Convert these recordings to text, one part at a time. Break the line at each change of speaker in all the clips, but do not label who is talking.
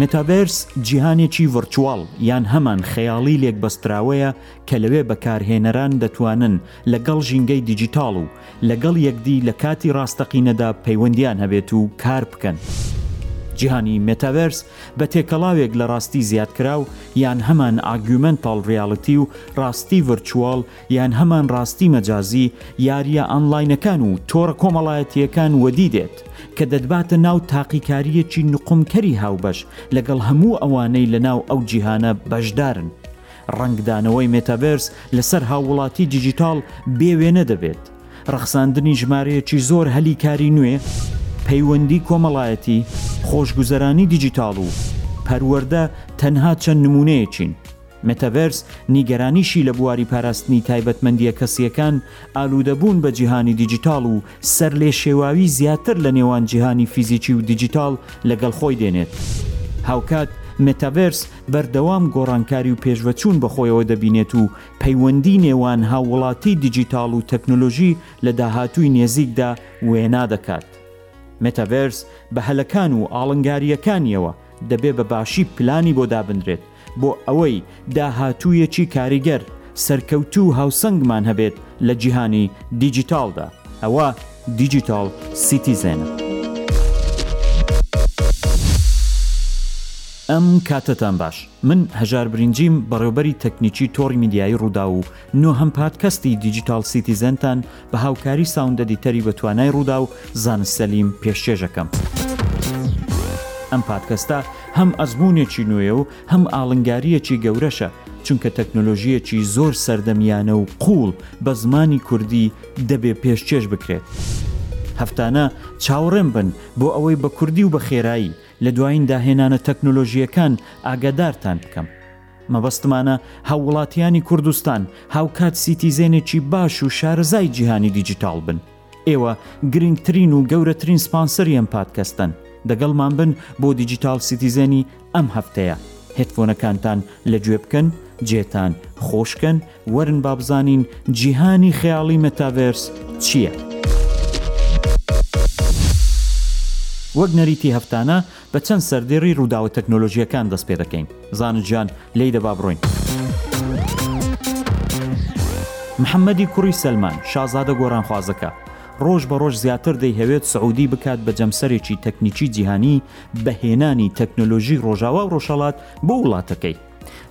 مێتاڤێرس جیهانێکی ڤەرچواڵ یان هەمان خەیاڵی لێک بەستراوەیە کە لەوێ بەکارهێنەران دەتوانن لەگەڵ ژینگەی دیجیتاڵ و لەگەڵ یەکدی لە کاتی ڕاستەقینەدا پەیوەندیان هەبێت و کار بکەن جیهانی مێتاڤێرس بە تێکەڵاوێک لە ڕاستی زیادکراو یان هەمان ئاگیومێنتاڵ ڕیاڵیتی و ڕاستی ڤرچواڵ یان هەمان ڕاستی مەجازی یارییە ئانلاینەکان و تۆڕە کۆمەڵایەتییەکان وەدی دێت کە دەتباتە ناو تاقیکارییەکی نوقمکەری هاوبەش لەگەڵ هەموو ئەوانەی لەناو ئەو جیهانە بەشدارن. ڕەنگدانەوەی مێتاڤێرس لەسەر هاووڵاتی دیجیتاڵ بێ وێنە دەبێت. ڕەخساندنی ژمارەیەکی زۆر هەلی کاری نوێ، پەیوەندی کۆمەڵایەتی، خۆشگوزەرانی دیجیتاڵ و پەروەردە تەنها چەند نمونەیەکین. مێتاڤێرس نیگەرانیشی لە بواری پاراستنی تایبەتمەندییە کەسییەکان، ئالوودەبوون بە جیهانی دیجیتاڵ و سەرلێشێواوی زیاتر لە نێوان جیهانی فیزیکی و دیجیتاڵ لەگەڵ خۆی دێنێت. هاوکات مێتاڤێرس بەردەوام گۆڕانکاری و پێشڤەچوون بەخۆیەوە دەبینێت و پەیوەندی نێوان هاووڵاتی دیجیتاڵ و تەکنۆلۆژی لە داهاتووی نێزیکدا وێنا دەکات. مێتاڤێرس بە هەلەکان و ئاڵنگارییەکانییەوە دەبێ بە باشی پلانی بۆ دابنرێت بۆ ئەوەی داهاتوویەکی کاریگەر، سەرکەوتوو و هاوسەنگمان هەبێت لە جیهانی دیجیتاڵدا. ئەوە دیجیتاڵ سیتیزێنە. ئەم کاتەتان باش. من هەژار برینجیم بەڕێوبەری تەکنیکی تۆڕی میدیایی ڕووداو و نۆهەم پادکەستی دیجیتاڵ سیتیزەنتان بە هاوکاری ساوند ئەدیتەری بەتوانای ڕووداو زانست سەلیم پێشکێش ئەکەم. ئەم پادکەستە هەم ئەزموونێکی نوێیە و هەم ئاڵنگارییەکی گەورەشە، چونکە تەکنۆلۆژییەکی زۆر سەردەمیانە و قووڵ بە زمانی کوردی دەبێ پێشکێش بکرێت. هەفتانە چاوەڕێم بن بۆ ئەوەی بە کوردی و بە خێرایی لە دوایین داهێنانە تەکنۆلۆژییەکان ئاگادارتان بکەم. مەبەستمانە هاووڵاتییانی کوردستان هاوکات سیتیزێنێکی باش و شارەزای جیهانی دیجیتاڵ بن. ئێوە گرینگترین و گەورەترین سپانسەری ئەم پادکەستەن. دەگەڵمان بن بۆ دیجیتاڵ سیتیزێنی ئەم هەفتەیە. هێدفۆنەکانتان لە گوێ بکەن، جێتان خۆش کەن، وەرن با بزانین جیهانی خەیاڵی مێتاڤێرس چییە؟ وەک نەریتی هەفتانە بە چەند سەردێڕی ڕووداوە تەکنۆلۆژییەکان دەست پێ دەکەین، زانت جان لێیدە با بڕۆین. محەممەدی کوڕی سەلمان، شازادە گۆڕانخوازەکە، ڕۆژ بە ڕۆژ زیاتر دەیهەوێت سعوودی بکات بە جەمسەرێکی تەکنیکی جیهانی بە هێنانی تەکنۆلۆژی ڕۆژاوا و ڕۆژهەڵات بۆ وڵاتەکەی.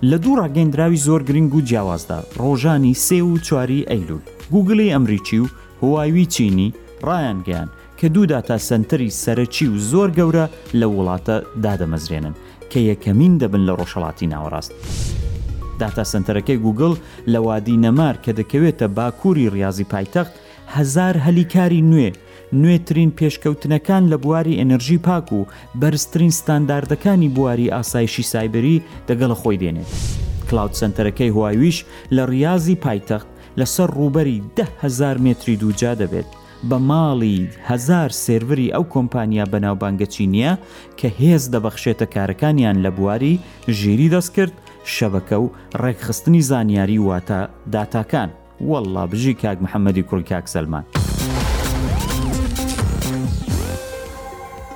لە دوو ڕاگەندراوی زۆر گرنگ و جیاوازدا ڕۆژانی سێ و چواری ئەیلول گوگلی ئەمریکی و هواوی چینی ڕایانگەیان کە دوو داتا سەنتەری سەرەکی و زۆر گەورە لەو وڵاتە دادەمەزرێنن کە یەکەمین دەبن لە ڕۆژهەڵاتی ناوەڕاست. داتا سەنتەرەکەی گوگل لە وادی نەمار کە دەکەوێتە باکووری ڕیازی پایتەخت، هەزار هەلی کاری نوێ، نوێترین پێشکەوتنەکان لە بواری ئێنەرژی پاک و بەرزترین ستانداردەکانی بواری ئاسایشی سایبری دەگەڵ خۆی دێنێت. کلاود سەنتەرەکەی هواویش لە ریازی پایتەخت لەسەر رووبەری دە هەزار مێتری دووجا دەبێت بە ماڵی هەزار سێرڤری ئەو کۆمپانیا بەناوبانگە چینییە کە هێز دەبەخشێتە کارەکانیان لە بواری ژیری دەستکرد، شەبەکە و رێکخستنی زانیاری واتە داتاکان. وەڵڵا بژی کاک محەمەدی کوڕی کاک سەلمان.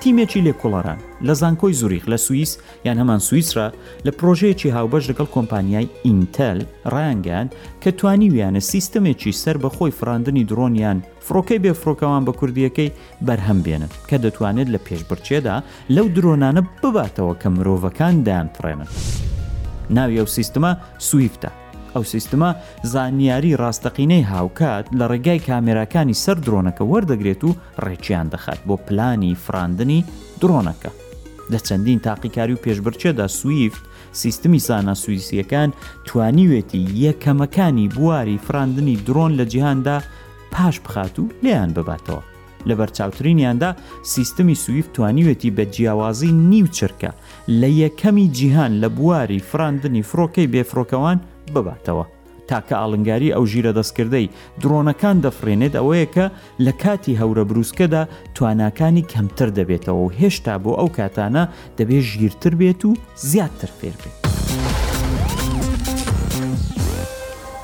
تیمێکی لێکۆڵەران لە زانکۆی زوریخ لە سوئیس یان هەمان سوئیسرا لە پرۆژەیەکی هاوبەش لەگەڵ کۆمپانیای ئینتەل ڕایانگەیان کە توانیویانە سیستەمێکی سەر بە خۆی فراندنی دڕۆنیان فڕۆکەی بێ فڕۆکەوان بە کوردیەکەی بەرهەم بێنن کە دەتوانێت لە پێشبرچێدا لەو درۆنانە بباتەوە کە مرۆڤەکان دایان فڕێنن ناوی ئەو سیستمە سویفتە ئەو سیستمە زانیاری ڕاستەقینەی هاوکات لە ڕێگای کامێراکانی سەر درۆنەکە وەردەگرێت و ڕێکیان دەخات بۆ پلانی فڕاندنی درۆنەکە. لە چەندین تاقیکاری و پێشبرکێدا سویفت سیستمی زانا سویسییەکان توانیوێتی یەکەمەکانی بواری فراندنی درۆن لە جیهاندا پاش بخات و لێیان بباتەوە. لە بەرچاوترینیاندا سیستمی سویفت توانیوێتی بە جیاوازی نیو چرکە لە یەکەمی جیهان لە بواری فراندنی فڕۆکەی بێفڕۆکەوان بباتەوە. تاکە ئاڵنگاری ئەو ژیرە دەستکردەی درۆنەکان دەفڕێنێت ئەوەیە کە لە کاتی هەورە بروسکەدا تواناکانی کەمتر دەبێتەوە و هێشتا بۆ ئەو کاتانە دەبێت ژیرتر بێت و زیادتر فێر بێت.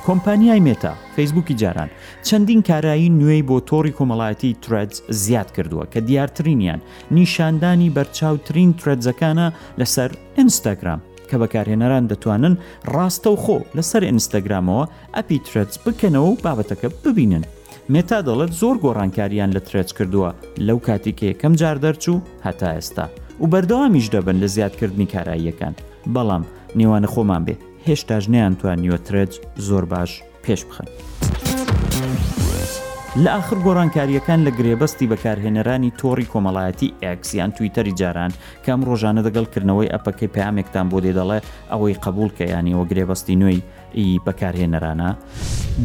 کۆمپانیای مێتا، فەیسبووکی جاران، چەندین کارایی نوێی بۆ تۆڕی کۆمەڵایەتیی ترێدز زیاد کردووە، کە دیارترینیان نیشاندانی بەرچاوترین ترێدزەکانە لەسەر ئینستاگرام، کە بەکارهێنەران دەتوانن ڕاستەوخۆ لەسەر ئینستاگرامەوە ئەپی ترێدز بکەنەوە و بابەتەکە ببینن. مێتا دەڵێت زۆر گۆڕانکارییان لە ترێدز کردووە لەو کاتی کە یەکەم جار دەرچوو هەتا ئێستا و بەردەوامیش دەبن لە زیادکردنی کاراییەکان، بەڵام نێوانە خۆمان بێ هێشتاش نەیانتوانیوە ترێدز زۆر باش پێش بخەن. لە ئاخر گۆڕانکارییەکان لە گرێبەستی بەکارهێنەرانی تۆڕی کۆمەڵایەتی ئێکس یان تویتەری جاران، کە ئەم ڕۆژانە دەگەڵ کردنەوەی ئەپەکەی پەیامێکتان بۆ دێ دەڵێ ئەوەی قەبوڵ کە یانی ئەوە گرێبەستی نوێی ئی بەکارهێنەرانە.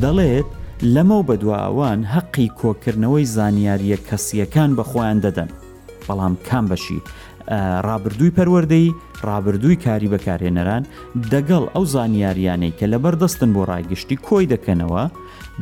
دەڵێت لەمەو بەدوا ئەوان هەقی کۆکردنەوەی زانیارییە کەسییەکان بە خۆیان دەدەن. بەڵام کام بەشی ڕابردووی پەروەردەی ڕابردووی کاری بەکارهێنەران دەگەڵ ئەو زانیاریانەی کە لەبەر دەستن بۆ ڕایگشتی کۆی دەکەنەوە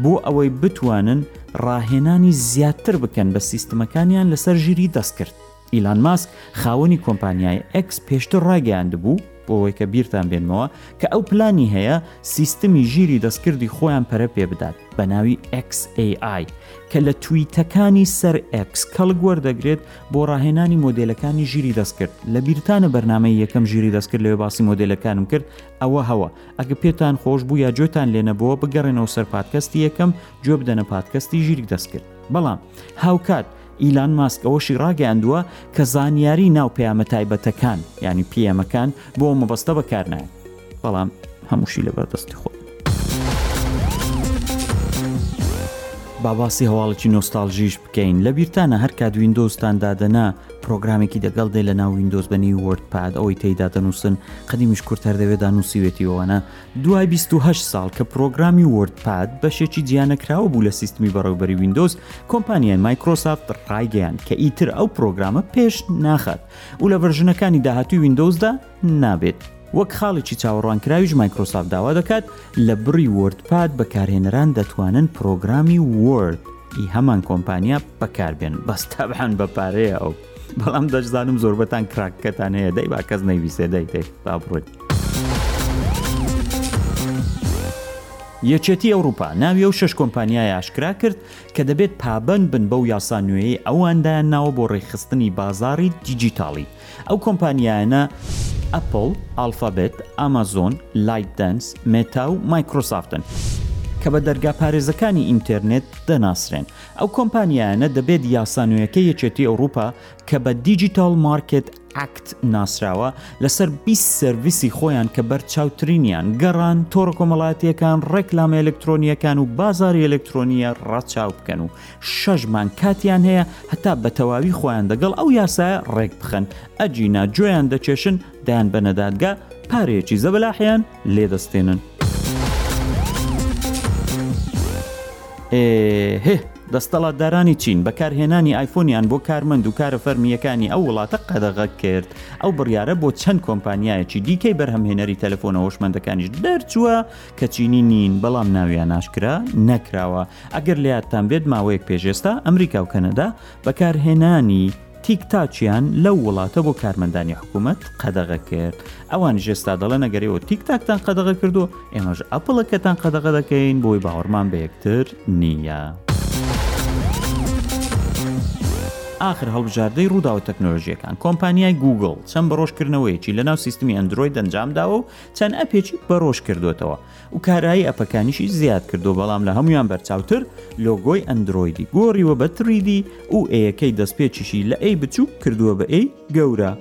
بۆ ئەوەی بتوانن ڕاهێنانی زیاتر بکەن بە سیستمەکانیان لەسەر ژیری دەستکرد ئیلان ماسک خاوەنی کۆمپانیای ئەکس پێشتر ڕایگەیاند بوو بۆ ئەوەی کە بیرتان بێنمەوە کە ئەو پلانی هەیە سیستمی ژیری دەستکردی خۆیان پەرە پێ بدات بە ناوی XAI کە لە تویتەکانی سەر X کەڵک وەردەگرێت بۆ ڕاهێنانی مۆدلەکانی ژیری دەستکرد لە بیرتانە بەرنمەی یەکەم ژیری دەستکرد لەوێ باسی مۆدلەکانم کرد ئەوە هەوە ئەگە پێتان خۆش بوو یا جۆتان لێنەبەوە بگەڕێنەوە سەر پادکەستی یەکەم جوێ بدەنە پادکەستی ژیری دەستکرد بەڵام هاوکات ئیلان ماسک ئەوەشی ڕاگەیاندووە کە زانیاری ناو پەیامە تایبەتەکان یعنی پیەمەکان بۆ مەبەستە بەکارنایە بەڵام هەمووشی لە بەردەستی خۆ باباسی هەواڵێکی نۆستالژیش بکەین لە بیرتانە هەر کات وینندۆزتان دادەنا پرۆگرامێکی دەگەڵ دێ لە ناو وینندۆز بەنی وردپاد ئەوەی تێدا دەنووسن قەدیمیش کورتەر دەوێدا نووسیوێتیەوەە دوای بیست و هەشت ساڵ کە پرۆگرامی وۆردپاد بەشێکی جیانەکراوە بوو لە سیستمی بەڕێوبەری ویندۆز کۆمپانیای مایکرۆسافت ڕایگەیاند کە ئیتر ئەو پرۆگرامە پێش ناخات و لە ڤەرژنەکانی داهاتوی ویندۆزدا نابێت وەک خاڵێکی چاوەڕوانکراویش مایکرۆساف داوا دەکات لە بڕی وردپات بەکارهێنەران دەتوانن پرۆگرامی ورد ئی هەمان کۆمپانیا بەکاربێن بەس تابحان بەپارەیە ئەو بەڵام دەشزانم زۆربەتان کراکەتان هەیە دەی با کەس نەیویسێ دەی دەی با بڕۆین. یەکێتی ئەوروپا ناوی ئەو شش کۆمپانیای ئاشکرا کرد کە دەبێت پابند بن بەو یاسا نوێی ئەواندایان ناوە بۆ ڕێکخستنی بازاری دیجیتاڵی ئەو کۆمپانیایانە ئەپل، ئالفابێت، ئامازۆن، لایت دەنس، مێتا و مایکرۆسافتن. کە بە دەرگا پارێزەکانی ئینتەرنێت دەناسرێن ئەو کۆمپانیایانە دەبێت یاسا نوێیەکەی یەکێتی ئەوروپا کە بە Digital Market Act ناسراوە لەسەر بیست سێرڤیسی خۆیان کە بەرچاوترینیان گەڕان، تۆڕە کۆمەڵاتییەکان، ڕێکلامە ئەلکترۆنییەکان و بازاڕی ئەلکترۆنییە ڕەچاو بکەن و شەش مانگ کاتیان هەیە هەتا بەتەواوی خۆیان دەگەڵ ئەو یاسایە ڕێکبخەن، ئەگینا جۆیان دەکێشن دەیانبەنە دادگا پارەیەکی زەبەلاحیان لێ دەستێنن. ئێهێ دەستەڵاتدارانی چین بەکارهێنانی ئایفۆنیان بۆ کارمەند و کارە فەرمییەکانی ئەو وڵاتە قەدەغە کرد ئەو بڕیارە بۆ چەند کۆمپانیایەکی دیکەی بەرهەمهێنەری تەلەفۆنە هۆشمەندەکانیش دەرچووە کە چینی نین بەڵام ناویان ناشکرا نەکراوە ئەگەر لاتان بێت ماوەیەک پێشێستا ئەمریکا و کەنەدا بەکارهێنانی تیک تاکیان لەو وڵاتە بۆ کارمەندانی حکوومەت قەدەغە کرد ئەوان ژێستا دەڵێن نەگەری و تیک تاکتان قەدەغە کردو ئێمەش ئەپڵەکەتان قەدەغە دەکەین بۆی باوەڕمان بە یەکتر نییە. ئاخر هەڵبژاردەی ڕووداوە تەکنۆلژیەکان کۆمپانیای گوگل چەند بەڕۆژکردنەوەیەکی لەناو سیستمی ئەندروۆید ئەنجامداوە و چەند ئەپێکی بەڕۆژ کردوێتەوە و کارایی ئەپەکانیشی زیاد کردووە بەڵام لە هەموویان بەرچاوتر لۆگۆی ئەندرۆیدی گۆڕیوە بە تریدی و ئێیەکەی دەستپێکیشی لە ئێی بچووک کردووە بە ئێی گەورە.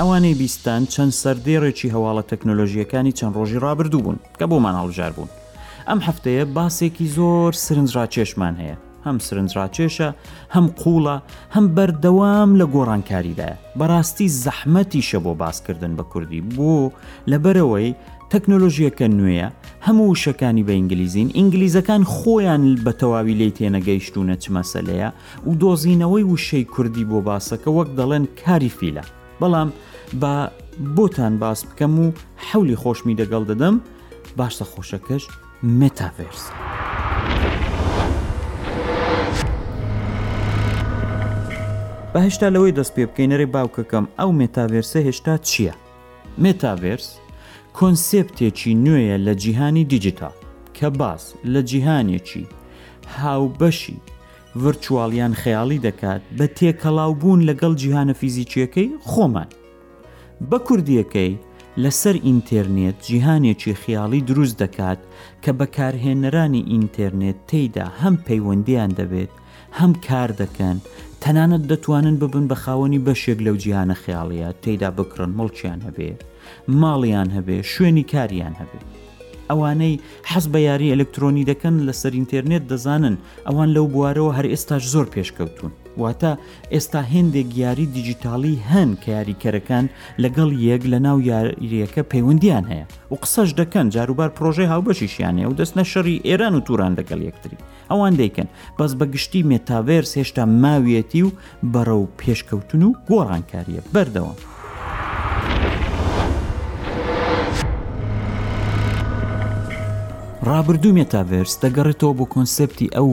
ئەوانەی بیستتان چەند سەردێڕێکی هەواڵە تەکنۆلۆژییەکانی چەند ڕۆژی ڕابردوو بوون کە بۆمان هەڵبژاربوون. ئەم هەفتەیە باسێکی زۆر سرنجڕاکێشمان هەیە. هەم سرنجڕاکێشە، هەم قووڵە، هەم بەردەوام لە گۆڕانکاریدایە. بەڕاستی زەحمەتیشە بۆ باسکردن بە کوردی. بۆ؟ لەبەرئەوەی تەکنۆلۆژییەکە نوێیە، هەموو وشەکانی بە ئینگلیزین، ئینگلیزەکان خۆیان بە تەواوی لێی تێنەگەیشتوونە چ مەسەلەیە و دۆزینەوەی وشەی کوردی بۆ باسەکە وەک دەڵێن کاری فیلە. بەڵام با بۆتان باس بکەم و حەولی خۆشمی دەگەڵ دەدەم، باشە خۆشەکەش، Metaverse. با هێشتا لەوەی دەست پێ بکەین ئەرێ باوکەکەم ئەو مێتاڤێرسە هێشتا چییە؟ مێتاڤێرس کۆنسێپتێکی نوێیە لە جیهانی دیجیتال کە باس لە جیهانێکی هاوبەشی ڤرچواڵیان خەیاڵی دەکات بە تێکەڵاوبوون لەگەڵ جیهانە فیزیکیەکەی خۆمان بە کوردییەکەی، لەسەر ئینتێرنێت جیهانێکی خیاڵی دروست دەکات کە بەکارهێنەرانی ئینتێرنێت تێیدا هەم پەیوەندییان دەبێت، هەم کار دەکەن، تەنانەت دەتوانن ببن بە خاوەنی بەشێک لەو جیهانە خیاڵییە تێیدا بکڕن، موڵکیان هەبێ، ماڵیان هەبێ، شوێنی کاریان هەبێ. ئەوانەی حەز بە یاری ئەلکترۆنی دەکەن لەسەر ئینتێرنێت دەزانن ئەوان لەو بوارەوە هەر ئێستاش زۆر پێشکەوتوون، واتە ئێستا هێندێک یاری دیجیتاڵی هەن کە یاریکەرەکان لەگەڵ یەک لە ناو یاریەکە پەیوەندیان هەیە و قسەش دەکەن جاروبار پرۆژەی هاوبەشیشیانەیە و دەستنە شەڕی ئێران و توران دەگەڵ یەکتری ئەوان دەیکەن بەس بە گشتی مێتاڤێرس هێشتا ماویەتی و بەڕە و پێشکەوتن و گۆڕانکاریە بەردەوام. ڕابردوو مێتاڤێرس دەگەڕێتەوە بۆ کۆنسپتی ئەو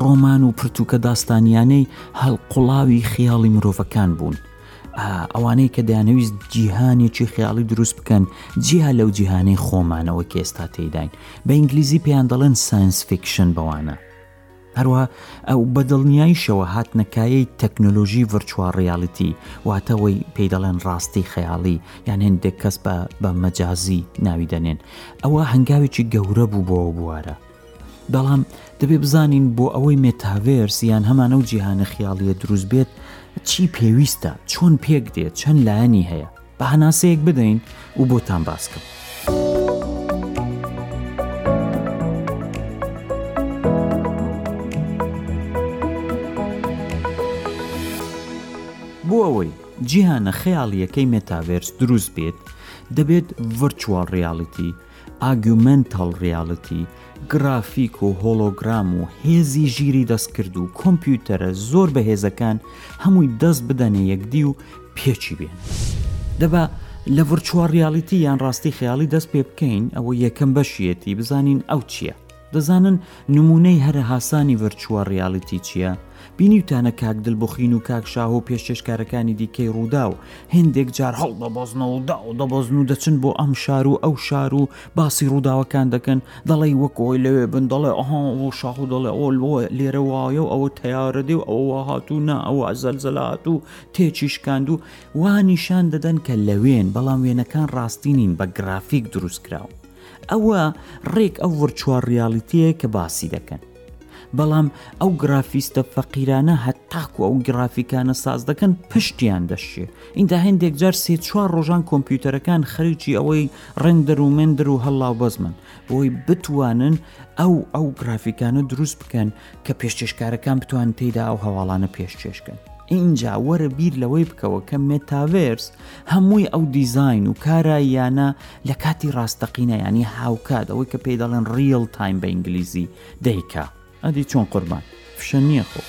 ڕۆمان و پرتووکە داستانیانەی هەڵقوڵاوی خیاڵی مرۆڤەکان بوون. ئەوانەی کە دەیانەویست جیهانێکی خیاڵی دروست بکەن جیا لەو جیهانەی خۆمانەوە کە ئێستا تێداین بە ئینگلیزی پێیان دەڵێن ساینس فیکشن بەوانە هەروە ئەو بەدڵنیایشەوە هاتنەکایەی تەکنۆلۆژی ڤرچوا ڕیالیتی واتەوەی پێی دەڵێن ڕاستی خەیاڵی یان هێندێک کەس بە بە مەجازی ناوی دەنێن ئەوە هەنگاوێکی گەورە بوو بۆ بوارە بەڵام دەبێ بزانین بۆ ئەوەی مێتاڤێرس یان هەمان ئەو جیهانە خیاڵیە دروست بێت چی پێویستە چۆن پێک دێت چەند لایەنی هەیە بە هەناسەیەک بدەین و بۆتان باسکەم. بۆ ئەوەی جیهانە خەیاڵیەکەی مێتاڤێرس دروست بێت دەبێت ڤەرچوال ڕیالیتی ئاگیومێنتاڵ ڕیاڵیتی، گرافیک و هۆڵۆگرام و هێزی ژیری دەستکرد و کۆمپیوتەرە زۆر بەهێزەکان هەمووی دەست بدەنە یەکدی و پێکی بێنن. دە با لە ڤڕچواڵ ڕیاڵیتی یان ڕاستی خەیاڵی دەست پێ بکەین، ئەوە یەکەم بەشیەتی بزانین ئەو چییە. دەزانن نمونەی هەرە هاسانی ڤەرچوە ڕیالیتی چیە؟ بینیوتانە کاک دلبخین و کاک شاهۆ و پێشکێشکارەکانی دیکەی ڕووداو هێندێک جار هەڵدەبەزنەوە و داو دەبەزن و دەچن بۆ ئەم شار و ئەو شار و باسی ڕووداوەکان دەکەن دەڵی وەک ئەوی لەوێ بن دەڵێ ئەها ئەوە شاخ و دەڵێ ئەوە لەوە لێرە وایە و ئەوە تەیارە دێ و ئەوە هاتوو نا ئەوە زەلزەلات و تێچی شکاند و وا نیشان دەدەن کە لەوێن بەڵام وێنەکان ڕاستی نین بە گرافیک دروست کراوە ئەوە ڕێک ئەو ڤڕچوار ڕیاڵیتیە کە باسی دەکەن بەڵام ئەو گرافیستە فەقیرانە هەتاکو ئەو گرافیکانە ساز دەکەن پشتیان دەشێ ئیندا هەندێک جار سێ چوار ڕۆژان کۆمپیوتەرەکان خەریکی ئەوەی ڕندەر و مندر و هەڵاو بەزمن بۆی بتوانن ئەو ئەو گرافیکانە دروست بکەن کە پێشکێشکارەکان بتوانن تێیدا ئەو هەواڵانە پێشکێشکەن ئینجا وەرە بیر لەوەی بکەوە کە مێتاڤێرس هەمووی ئەو دیزین و کاراییانە لە کاتی ڕاستەقینە ینی هاوکات ئەوەی کە پێی دەڵێن ڕیل تایم بە ئینگلیزی دەیکا ئەدی چۆن قوربان فشە نییە خۆ.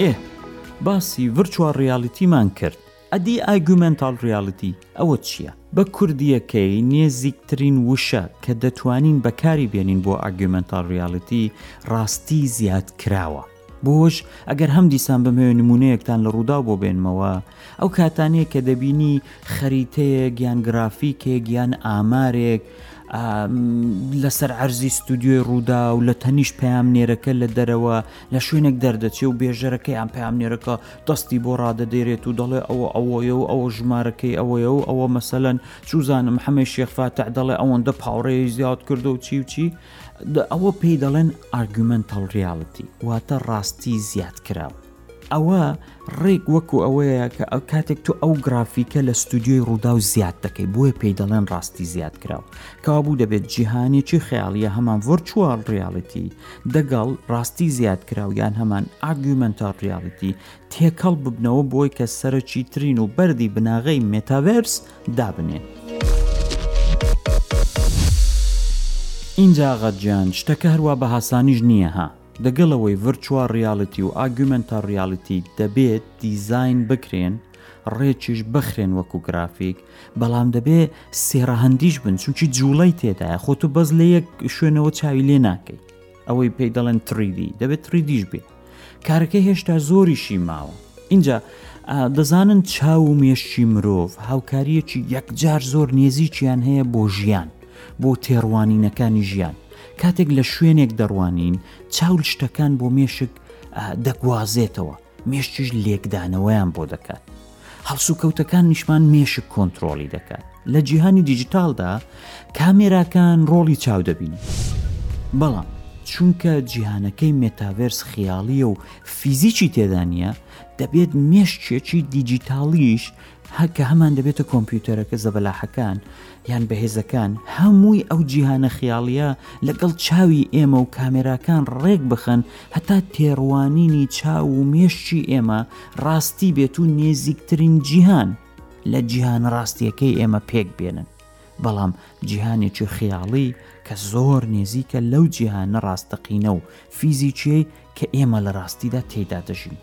ئێ باسی ڤرچوە ڕیالیتیمان کرد ئەدی ئایگومێنتاڵ ڕیاڵیتی ئەوە چیە؟ بە کوردییەکەی نێزیکترین وشە کە دەتوانین بەکاری بێنین بۆ ئاگیومێنتاڵ ڕیاڵیتی ڕاستی زیاد کراوە. بۆش ئەگەر هەم دیسان بمەوێ نمونەیەکتان لە ڕووداو بۆ بێنمەوە، ئەو کاتانەیە کە دەبینی خەریتەیەک یان گرافیکێک یان ئامارێک لەسەر عەرزی ستودیۆی ڕوودا و لە تەنیش پەیامنێرەکە لە دەرەوە لە شوێنێک دەردەچێ و بێژەرەکە یان پامنێرەکە دەستی بۆ ڕادەدێرێت و دەڵێ ئەوە ئەوەیە و ئەوە ژمارەکەی ئەوەیە و ئەوە مەسەلەن چوزانم حەمەی شێخفاتح دەڵێ ئەوەندە پاوڕێی زیاد کردو و چی و چی ئەوە پێی دەڵێن ئارگومنتال ریاڵتی واتە ڕاستی زیاد کراوە ئەوە ڕێک وەکو ئەوەیە کە ئەو کاتێک تۆ ئەو گرافیکە لە ستودیۆی ڕوودا و زیاد دەکەی بۆیە پێی دەڵێن ڕاستی زیاد کراوە کابوو دەبێت جیهانێکی خەیاڵیە هەمان ڤۆرچوال ڕیاڵەتی دەگەڵ ڕاستی زیادکراو یان هەمان Augmented Reality تێکەڵ ببنەوە بۆی کە سەرەکی ترین و بەردی بناغەی مێتاڤێرس دابنێن. ئینجا غەجیان شتەکە هەروا بە هاسانیش نییە ها. دەگەڵ ئەوەی ڤرچوا ڕیالیتی و ئاگومنتە ڕیالیتی دەبێت دیزین بکرێن ڕێکیش بخرێن وەکو گرافیک بەڵام دەبێ سێڕەهندیش بن چونکی جوڵەی تێدایە خۆ تو بەس لە یەک شوێنەوە چاوی لێ ناکەیت ئەوەی پێی دەڵێن تریدی دەبێت تریدیش بێ کارەکە هێشتا زۆریشی ماوە اینجا دەزانن چاو و مێشکی مرۆڤ هاوکاریەکی یەکجار زۆر نێزیکیان هەیە بۆ ژیان بۆ تێڕوانینەکانی ژیان کاتێک لە شوێنێک دەڕوانین چاول شتەکان بۆ مێشک دەگوازێتەوە مێشکیش لێکدانەوەیان بۆ دەکات هەڵسوکەوتەکانیشمان مێشک کۆنتترۆلی دەکات لە جیهانی دیجیتالدا کامێراکان ڕۆڵی چاو دەبین بەڵام چونکە جیهانەکەی مێتاڤێرس خیاڵیە و فیزیکی تێدانە دەبێت مێشکێکی دیجیتاڵیش هە کە هەمان دەبێتە کۆمپیوتەرەکە زەبەلاحەکان یان بەهێزەکان هەمووی ئەو جیهانە خیاڵیە لەگەڵ چاوی ئێمە و کامێراکان ڕێک بخەن هەتا تێڕوانینی چاو و مێشکی ئێمە ڕاستی بێت و نێزیکترین جیهان لە جیهانە ڕاستیەکەی ئێمە پێک بێنن بەڵام جیهانێکی خیاڵی کە زۆر نێزیکە لەو جیهانە ڕاستەقینە و فیزیکیەی کە ئێمە لە ڕاستیدا تێدا دەژین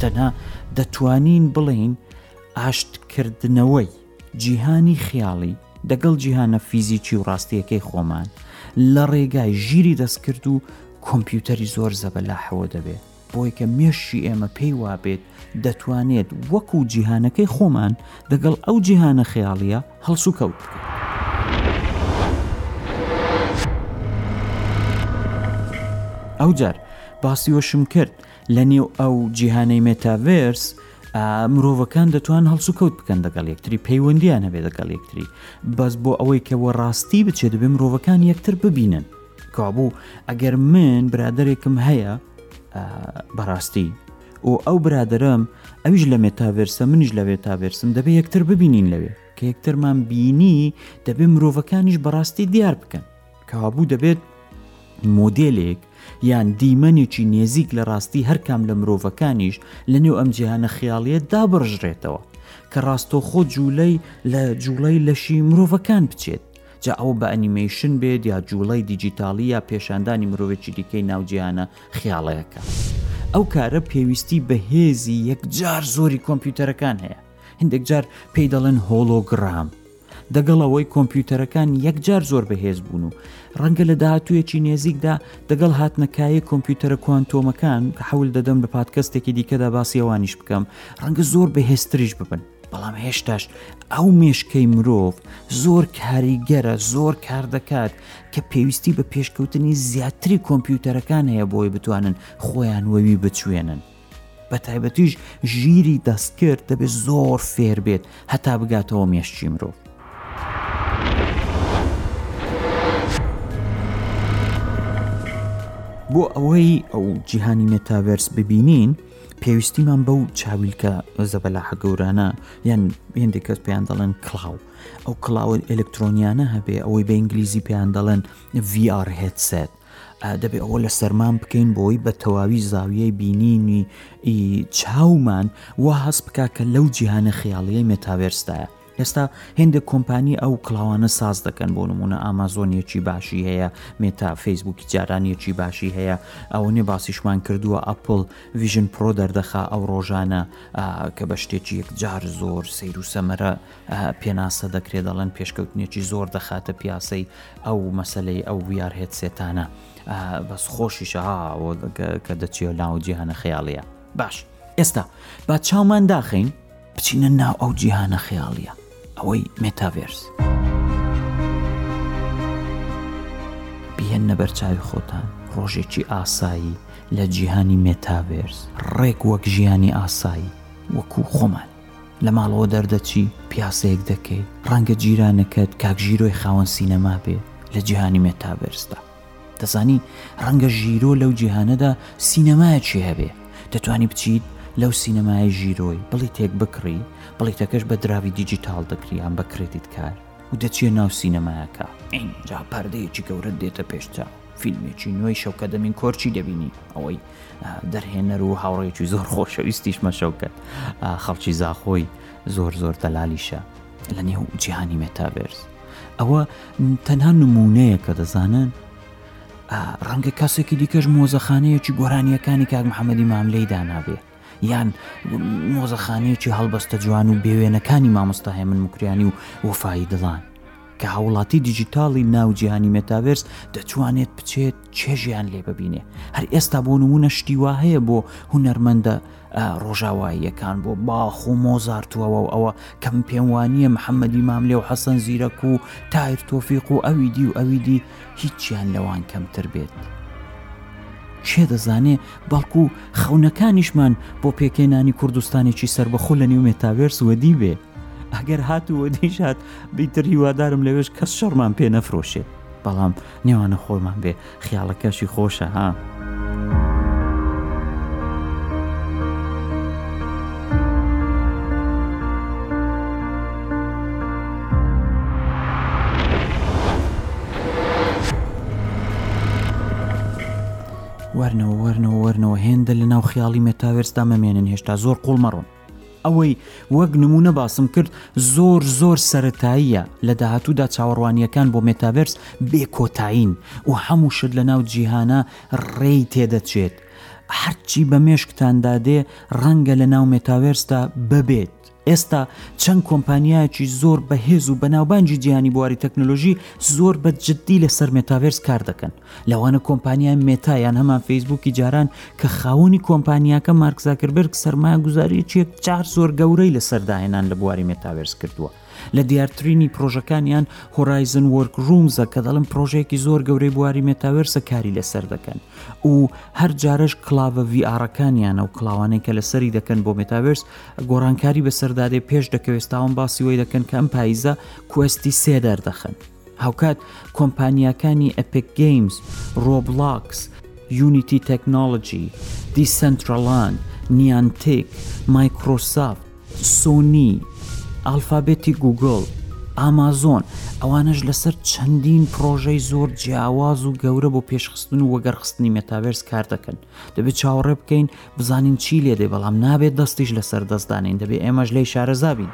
تەنها دەتوانین بڵین ئاشتکردنەوەی جیهانی خیاڵی دەگەڵ جیهانە فیزیکی و ڕاستیەکەی خۆمان لە ڕێگای ژیری دەستکرد و کۆمپیوتەری زۆر زەبەلاحەوە دەبێت بۆیە کە مێشکی ئێمە پێی وابێت دەتوانێت وەکو جیهانەکەی خۆمان دەگەڵ ئەو جیهانە خەیاڵیە هەڵسوکەوت بکەین. ئەوجار باسیوەشم کرد لە نێو ئەو جیهانەی مێتاڤێرس مرۆڤەکان دەتوان هەڵسوکەوت بکەن دەگەڵ یەکتری پەیوەندیان هەبێ دەگەڵ یەکتری بەس بۆ ئەوەی کە وەڕاستی بچێت دەبێ مرۆڤەکان یەکتر ببینن کابوو ئەگەر من برادێکم هەیە بەڕاستی و ئەو برادرم ئەویش لە مێتاڤێرسە منیش لەوێ تاڤێرسم دەبێ یەکتر ببینین لەوێ کە یەکترمان بینی دەبێ مرۆڤەکانیش بەڕاستی دیار بکەن کابوو دەبێت مۆدلێک یان دیمەنێکی نێزیک لە ڕاستی هەرکام لە مرۆڤەکانیش لە نێو ئەم جیهانە خیاڵیت دابڕژرێتەوە کە ڕاستەوخۆ جوولەی لە جوڵەی لەشی مرۆڤەکان بچێت جا ئەوە بە ئەنیمەیشن بێت یا جووڵەی دیجیتاڵی یا پێشاندانی مرۆڤێکی دیکەی ناو جیهانە خیاڵەیەکە. ئەو کارە پێویستی بە هێزی یەکجار زۆری کۆمپیوتەرەکان هەیە، هەندێک جار پێی دەڵێن هۆڵۆگڕام. دەگەڵ ئەوەی کۆمپیوتەرەکان یەکجار زۆر بەهێز بوون و ڕەنگە لە داهاتوویەکی نێزیکدا دەگەڵ هاتنە کایەی کۆمپیوتەرە کوانتۆمەکان، کە حەول دەدەم لە پادکەستێکی دیکەدا باسی ئەوانیش بکەم، ڕەنگە زۆر بەهێزتریش ببن. بەڵام هێشتاش ئەو مێشکەی مرۆڤ زۆر کاریگەرە زۆر کار دەکات کە پێویستی بە پێشکەوتنی زیاتری کۆمپیوتەرەکان هەیە بۆی بتوانن خۆیان وەوی بچوێنن بە تایبەتیش ژیری دەستکرد دەبێت زۆر فێر بێت هەتا بگاتەوە مێشکی مرۆڤ بۆ ئەوەی ئەو جیهانی مێتاڤەرس ببینین پێویستیمان بەو چاویلکە زەبەلاحە گەورانە یان هێندێک کەس پێیان دەڵێن کلااو ئەو کلااوە ئەلکترۆنیانە هەبێ ئەوەی بە ئینگلیزی پێیان دەڵێن VR هێتسێت دەبێت ئەوە لە سەرمان بکەین بۆی بە تەواوی زاویەی بینینی چاومان وا هەست بک کە لەو جیهانە خیاڵیە مێتاوێرستایە ئێستا هێندێک کۆمپانی ئەو کڵاوانە ساز دەکەن بۆ نمونە ئامازۆنیەکی باشی هەیە مێتا فەیسبووکی جارانیەکی باشی هەیە ئەوەنێ باسیشمان کردووە ئەپل ویژن پرۆ دەردەخا ئەو ڕۆژانە کە بە شتێکی یەکجار زۆر سیر و سەمەرە پێناسە دەکرێت دەڵێن پێشکەوتنێکی زۆر دەخاتە پیاسەی ئەو مەسلەی ئەو ویارهێت سێتانە بەس خۆشیشە کە دەچیە ناو جیهانە خەیاڵەیە باش ئێستا با چاومان داخین بچینە ناو ئەو جیهانە خەیاڵیە ئەوەی مێتاڤێرس. بهێننە بەرچاوی خۆتان ڕۆژێکی ئاسایی لە جیهانی مێتاڤێرس ڕێک وەک ژیانی ئاسایی وەکو خۆمان لە ماڵەوە دەردەچی پیاسەیەک دەکەی ڕەنگە جیرانەکەت کاکژیرۆی خاوەن سینەما بێ لە جیهانی مێتاڤێرسدا دەزانی ڕەنگە ژیرۆ لەو جیهانەدا سینەمایەکی هەبێ دەتوانی بچیت لەو سینەمای ژیرۆی بڵی تێک بکڕی بڵیتەکەش بە دراوی دیجیتال دەکریان بە کرێدیت کار و دەچیە ناو سینەمایەکە ئینجا پاردەیەکی گەورە دێتە پێشتا فیلمێکی نوێی شەوکە دەمین کۆرچی دەبینی ئەوەی دەرهێنەر و هاوڕێکی زۆر خۆشەویستیش مەشەوکە خەڵکی زاخۆی زۆر زۆر دەلالیشە لە نێو جیهانی مێتاڤێرس ئەوە تەنها نمونەیە کە دەزانن ڕەنگە کەسێکی دیکەش مۆزەخانەیەکی گۆرانیەکانی کاک محەممەدی ماملەی دانابێ یان مۆزەخانەیەکی هەڵبەستە جوان و بێوێنەکانی مامۆستاهێ من مکریانی و وەفاایی دڵان کە هاوڵاتی دیجیتاڵی ناو جیهانی مێتاڤێرس دەتوانێت بچێت چێژیان لێ ببینێ هەر ئێستا بۆ نمونە شتی وا هەیە بۆ هونەرمەندە ڕۆژاواییەکان بۆ باخ و مۆزارتوەوە و ئەوە کەم پێم وانە محەممەدی مام لێ و حەسەن زیرەک و تایر تۆفیق و ئەوی دی و ئەوی دی هیچیان لەوان کەمتر بێت. کێ دەزانێ بەڵکو خەونەکانیشمان بۆ پێکێنانی کوردستانێکی سربەخۆ لە نێو مێتاوێرس وەدی بێ ئەگەر هات و وەدیشات بیتر هیوادارم لەوێش کەس شەڕمان پێ نەفرۆشێت بەڵام نێوانە خۆڵمان بێ خیاڵەکەشی خۆشە ها. وەرنەوە وەرنەوە وەرنەوە هێندە لە ناو خیاڵی مێتاوێرسدا مەمێنن هێشتا زۆر قوڵ مەڕۆن. ئەوەی وەک نموونە باسم کرد زۆر زۆر سەرەتاییە، لە داهاتوودا چاوەڕوانییەکان بۆ مێتاڤەرس بێ کۆتایین و هەموو شت لەناو جیهانە ڕێی تێدەچێت. هەرچی بە مێشکتاندا دێ ڕەنگە لەناو مێتاڤەرسدا ببێت. ئێستا چەند کۆمپانیایەکی زۆر بەهێز و بەناوبانگی جیهانی بواری تەکنۆلۆژی زۆر بە جددی لەسەر مێتاڤەرس کار دەکەن. لەوانە کۆمپانیای مێتا یان هەمان فەیسبووکی جاران کە خاوەنی کۆمپانیاکە مارک زاکربرگ سەرمایە گوزاریی یەک چار زۆر گەورەی لەسەر داهێنان لە بواری مێتاڤێرس کردووە لە دیارترینی پرۆژەکانیان هۆرایزن وەرک ڕومزە کە دەڵم پرۆژێکی زۆر گەورەی بواری مێتاوێرسە کاری لەسەر دەکەن و هەر جارش کلااوە ڤارەکانیانە و کلااوانەی کە لەسەری دەکەن بۆ مێتاوێرس گۆڕانکاری بەسەردادێ پێش دەکەوێستاوان باسیەوەی دەکەن کە ئەم پاییزە کوستی سێ دەردەخەن هاوکات کۆمپانیاکانی ئەپێک گەیمز، ڕۆبڵاکس، یونیتی تەکنۆڵجی، دیسەنترالاند، نیانتیک، مایکرۆسافت، سۆنی، ئاڵفابێتی گووگڵ، ئامازۆن، ئەوانەش لەسەر چەندین پڕۆژەی زۆر جیاواز و گەورە بۆ پێشخستن و وەگەڕخستنی مێتاڤێرس کار دەکەن. دەبێت چاوەڕێ بکەین بزانین چی لێ دێ بەڵام نابێت دەستیش لەسەر دەستدانین دەبێت ئێمەش لی شارەزابین.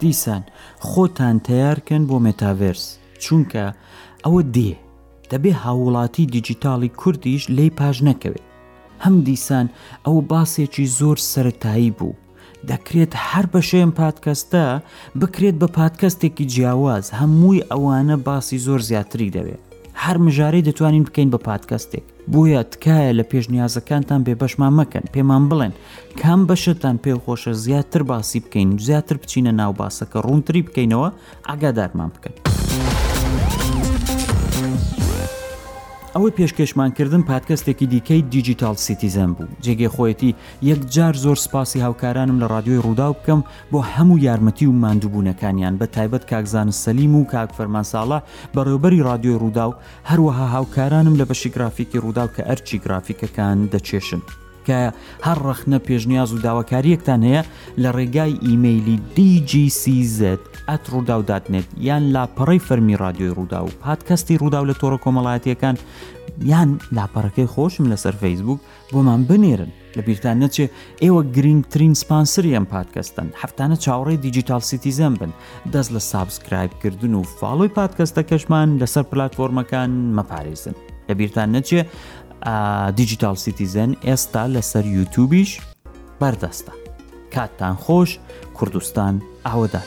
دیسان خۆتان تیارکەن بۆ مێتاڤرس چونکە ئەوە دێ دەبێ هاوڵاتی دیجیتاڵی کوردیش لی پاش نەکەوێت هەم دیسان ئەو باسێکی زۆر سەتایی بوو دەکرێت هەر بەشێم پادکەستە بکرێت بە پادکەستێکی جیاواز هەمووی ئەوانە باسی زۆر زیاتری دەوێت هەر مژارەی دەتوانین بکەین بە پادکەستێک بۆیە تکایە لە پێشنیازەکانتان بێبەشمان مەکەن پێمان بڵێن کام بەشتان پێ خۆشە زیاتر باسی بکەین زیاتر بچینە ناو باسەکە ڕوونتری بکەینەوە ئاگادارمان بکەن. ئەوەی پێشکەشمان کردن پادکەستێکی دیکەی دیجیتال سیتیزەن بوو جێگەی خۆیەتی یەکجار زۆر سپاسی هاوکارانم لە رادیۆی ڕوودا و بکەم بۆ هەموو یارمەتی و مادووبوونەکانیان بە تایبەت کاکزان سەلیم و کاک فەرمان ساڵە بەڕێوبەری رادیۆی ڕوودا و هەروەها هاوکارانم لە بەشی گرافیکی ڕوودا و کە ئەرچی گرافیکەکان دەچێشن. تکایە هەر ڕەخنە، پێشنیاز و داواکارییەکتان هەیە لە ڕێگای ئیمەیلی DGCZ at roudaw dot net یان لاپەڕەی فەرمی ڕادیۆی ڕوودا و پادکەستی ڕوودا و لە تۆڕە کۆمەڵایەتیەکان یان لاپەڕەکەی خۆشم لەسەر فەیسبوک بۆمان بنێرن لە بیرتان نەچێ ئێوە گرنگترین سپانسری ئەم پادکەستن هەفتانە چاوەڕێ دیجیتال سیتیزەم بن دەست لە سابسکرایبکردن و فاڵۆی پادکەستەکەشمان لەسەر پلتفۆرمەکان مەپارێزن لە بیرتان نەچێ دیجیتال سیتیزن ئێستا لەسەر یوتوبیش بەردەستە کاتتان خۆش کوردستان ئاوەدان.